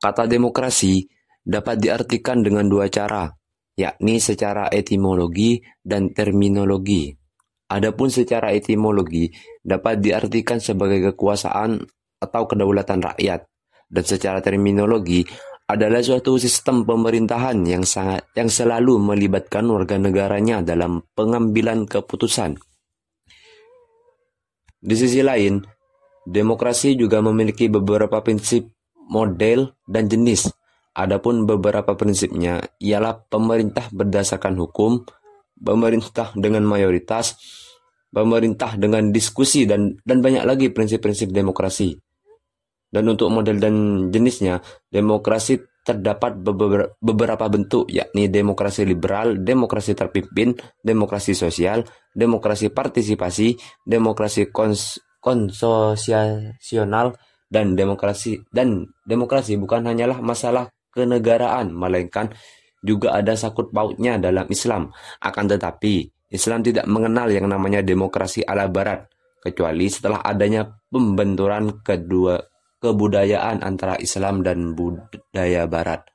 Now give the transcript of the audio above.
Kata demokrasi dapat diartikan dengan dua cara, yakni secara etimologi dan terminologi. Adapun secara etimologi dapat diartikan sebagai kekuasaan atau kedaulatan rakyat, dan secara terminologi adalah suatu sistem pemerintahan yang sangat yang selalu melibatkan warga negaranya dalam pengambilan keputusan. Di sisi lain, demokrasi juga memiliki beberapa prinsip model, dan jenis. Adapun beberapa prinsipnya ialah pemerintah berdasarkan hukum, pemerintah dengan mayoritas, pemerintah dengan diskusi dan dan banyak lagi prinsip-prinsip demokrasi. Dan untuk model dan jenisnya, demokrasi terdapat beberapa bentuk yakni demokrasi liberal, demokrasi terpimpin, demokrasi sosial, demokrasi partisipasi, demokrasi kons konsosiasional, dan demokrasi dan demokrasi bukan hanyalah masalah kenegaraan melainkan juga ada sakut pautnya dalam Islam. Akan tetapi Islam tidak mengenal yang namanya demokrasi ala barat kecuali setelah adanya pembenturan kedua kebudayaan antara Islam dan budaya barat.